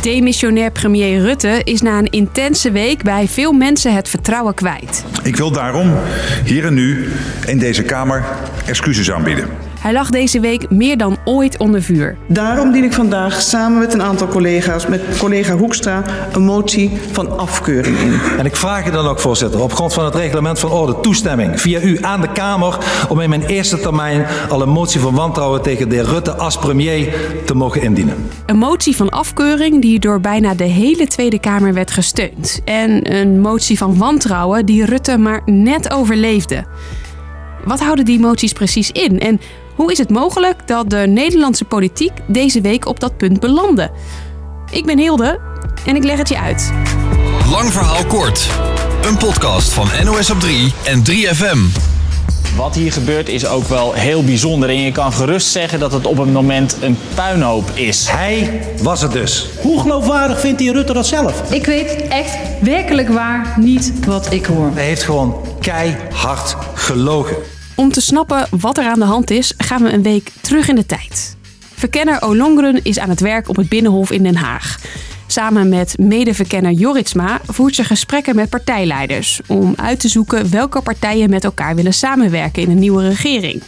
Demissionair premier Rutte is na een intense week bij veel mensen het vertrouwen kwijt. Ik wil daarom hier en nu in deze Kamer excuses aanbieden. Hij lag deze week meer dan ooit onder vuur. Daarom dien ik vandaag samen met een aantal collega's, met collega Hoekstra, een motie van afkeuring in. En ik vraag u dan ook, voorzitter, op grond van het reglement van orde toestemming via u aan de Kamer om in mijn eerste termijn al een motie van wantrouwen tegen de heer Rutte als premier te mogen indienen. Een motie van afkeuring die door bijna de hele Tweede Kamer werd gesteund. En een motie van wantrouwen die Rutte maar net overleefde. Wat houden die moties precies in? En hoe is het mogelijk dat de Nederlandse politiek deze week op dat punt belandde? Ik ben Hilde en ik leg het je uit. Lang verhaal kort. Een podcast van NOS op 3 en 3FM. Wat hier gebeurt is ook wel heel bijzonder. En je kan gerust zeggen dat het op een moment een puinhoop is. Hij was het dus. Hoe geloofwaardig vindt die Rutte dat zelf? Ik weet echt werkelijk waar niet wat ik hoor. Hij heeft gewoon keihard gelogen. Om te snappen wat er aan de hand is, gaan we een week terug in de tijd. Verkenner Olongren is aan het werk op het Binnenhof in Den Haag. Samen met medeverkenner Joritsma voert ze gesprekken met partijleiders om uit te zoeken welke partijen met elkaar willen samenwerken in een nieuwe regering.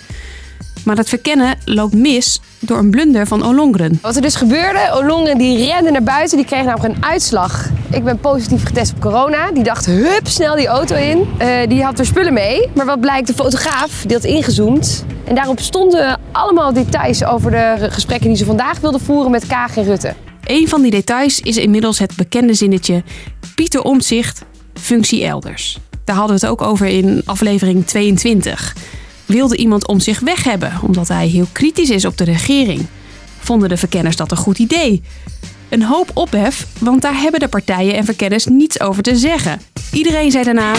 Maar dat verkennen loopt mis door een blunder van Olongren. Wat er dus gebeurde, Olongren die rende naar buiten, die kreeg namelijk een uitslag. Ik ben positief getest op corona. Die dacht, hup, snel die auto in. Eh, die had er spullen mee. Maar wat blijkt, de fotograaf, die had ingezoomd. En daarop stonden allemaal details over de gesprekken die ze vandaag wilden voeren met Kaag en Rutte. Een van die details is inmiddels het bekende zinnetje Pieter Omtzigt, functie elders. Daar hadden we het ook over in aflevering 22 wilde iemand om zich weg hebben omdat hij heel kritisch is op de regering. Vonden de verkenners dat een goed idee? Een hoop ophef, want daar hebben de partijen en verkenners niets over te zeggen. Iedereen zei daarna,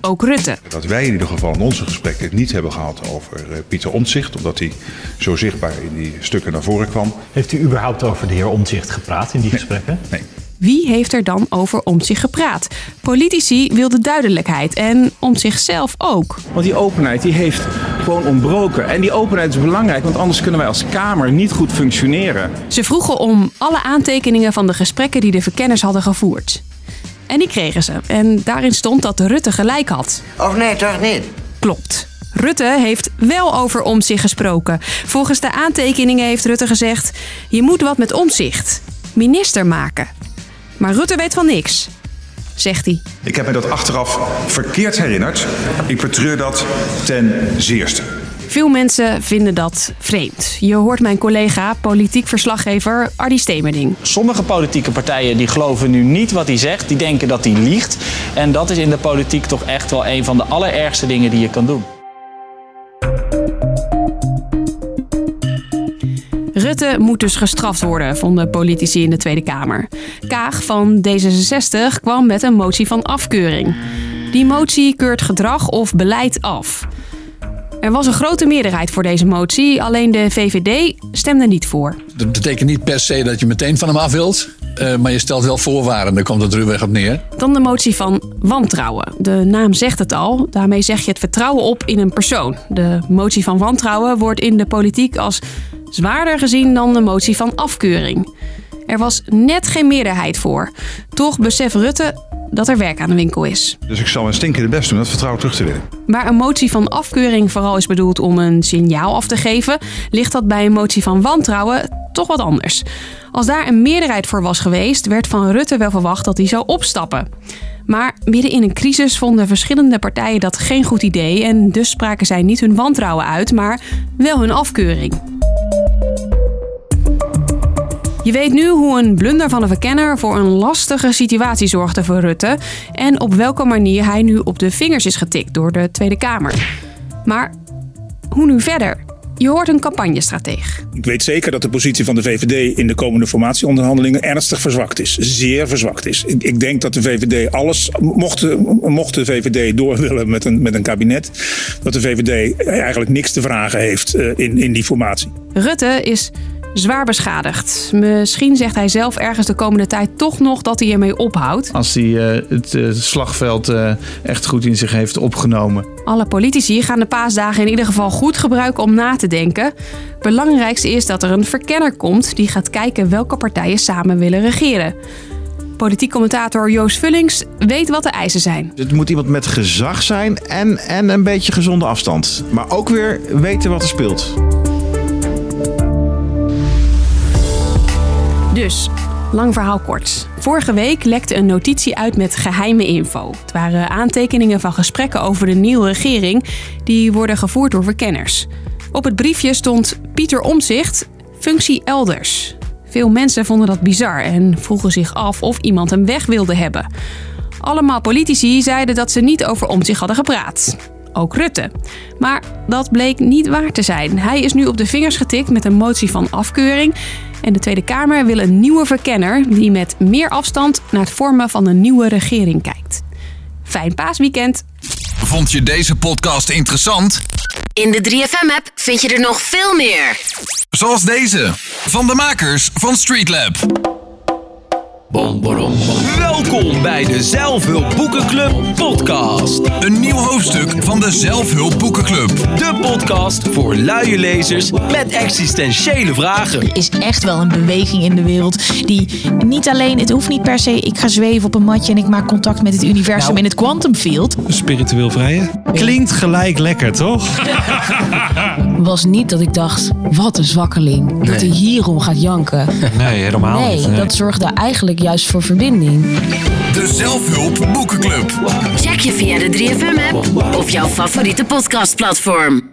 ook Rutte. Dat wij in ieder geval in onze gesprekken het niet hebben gehad over eh, Pieter Omtzigt, omdat hij zo zichtbaar in die stukken naar voren kwam. Heeft u überhaupt over de heer Omtzigt gepraat in die gesprekken? Nee. Wie heeft er dan over om zich gepraat? Politici wilden duidelijkheid en om zichzelf ook. Want die openheid die heeft gewoon ontbroken. En die openheid is belangrijk, want anders kunnen wij als Kamer niet goed functioneren. Ze vroegen om alle aantekeningen van de gesprekken die de verkenners hadden gevoerd. En die kregen ze. En daarin stond dat Rutte gelijk had. Of nee, toch niet? Klopt. Rutte heeft wel over omzicht gesproken. Volgens de aantekeningen heeft Rutte gezegd: je moet wat met omzicht. Minister maken. Maar Rutte weet van niks, zegt hij. Ik heb me dat achteraf verkeerd herinnerd. Ik betreur dat ten zeerste. Veel mensen vinden dat vreemd. Je hoort mijn collega, politiek verslaggever Ardi Stemerding. Sommige politieke partijen die geloven nu niet wat hij zegt. Die denken dat hij liegt. En dat is in de politiek toch echt wel een van de allerergste dingen die je kan doen. Rutte moet dus gestraft worden, vonden politici in de Tweede Kamer. Kaag van D66 kwam met een motie van afkeuring. Die motie keurt gedrag of beleid af. Er was een grote meerderheid voor deze motie, alleen de VVD stemde niet voor. Dat betekent niet per se dat je meteen van hem af wilt. Uh, maar je stelt wel voorwaarden, daar komt het ruwweg op neer. Dan de motie van wantrouwen. De naam zegt het al. Daarmee zeg je het vertrouwen op in een persoon. De motie van wantrouwen wordt in de politiek als zwaarder gezien dan de motie van afkeuring. Er was net geen meerderheid voor. Toch beseft Rutte dat er werk aan de winkel is. Dus ik zal mijn stinkende best doen dat vertrouwen terug te winnen. Waar een motie van afkeuring vooral is bedoeld om een signaal af te geven, ligt dat bij een motie van wantrouwen toch wat anders. Als daar een meerderheid voor was geweest, werd van Rutte wel verwacht dat hij zou opstappen. Maar midden in een crisis vonden verschillende partijen dat geen goed idee en dus spraken zij niet hun wantrouwen uit, maar wel hun afkeuring. Je weet nu hoe een blunder van een verkenner voor een lastige situatie zorgde voor Rutte en op welke manier hij nu op de vingers is getikt door de Tweede Kamer. Maar hoe nu verder? Je hoort een campagnestrateeg. Ik weet zeker dat de positie van de VVD in de komende formatieonderhandelingen ernstig verzwakt is. Zeer verzwakt is. Ik, ik denk dat de VVD alles, mocht, mocht de VVD door willen met een, met een kabinet, dat de VVD eigenlijk niks te vragen heeft uh, in, in die formatie. Rutte is zwaar beschadigd. Misschien zegt hij zelf ergens de komende tijd toch nog dat hij ermee ophoudt. Als hij eh, het eh, slagveld eh, echt goed in zich heeft opgenomen. Alle politici gaan de paasdagen in ieder geval goed gebruiken om na te denken. Belangrijkste is dat er een verkenner komt die gaat kijken welke partijen samen willen regeren. Politiek commentator Joost Vullings weet wat de eisen zijn. Het moet iemand met gezag zijn en, en een beetje gezonde afstand. Maar ook weer weten wat er speelt. Lang verhaal kort. Vorige week lekte een notitie uit met geheime info. Het waren aantekeningen van gesprekken over de nieuwe regering die worden gevoerd door verkenners. Op het briefje stond Pieter Omzicht, functie elders. Veel mensen vonden dat bizar en vroegen zich af of iemand hem weg wilde hebben. Allemaal politici zeiden dat ze niet over Omtzigt hadden gepraat. Ook Rutte. Maar dat bleek niet waar te zijn. Hij is nu op de vingers getikt met een motie van afkeuring. En de Tweede Kamer wil een nieuwe verkenner die met meer afstand naar het vormen van een nieuwe regering kijkt. Fijn paasweekend. Vond je deze podcast interessant? In de 3FM-app vind je er nog veel meer. Zoals deze, van de makers van Streetlab. Welkom bij de Zelfhulp Boekenclub podcast. Een nieuw hoofdstuk van de Zelfhulp Boekenclub. De podcast voor luie lezers met existentiële vragen. Er is echt wel een beweging in de wereld die niet alleen, het hoeft niet per se, ik ga zweven op een matje en ik maak contact met het universum Nou. in het quantum field. Spiritueel vrije? Klinkt gelijk lekker, toch? was niet dat ik dacht, wat een zwakkeling. Dat hij hierom gaat janken. Nee, helemaal nee, niet. Nee. dat zorgde eigenlijk juist voor verbinding. De Zelfhulp Boekenclub. Check je via de 3FM-app of jouw favoriete podcastplatform.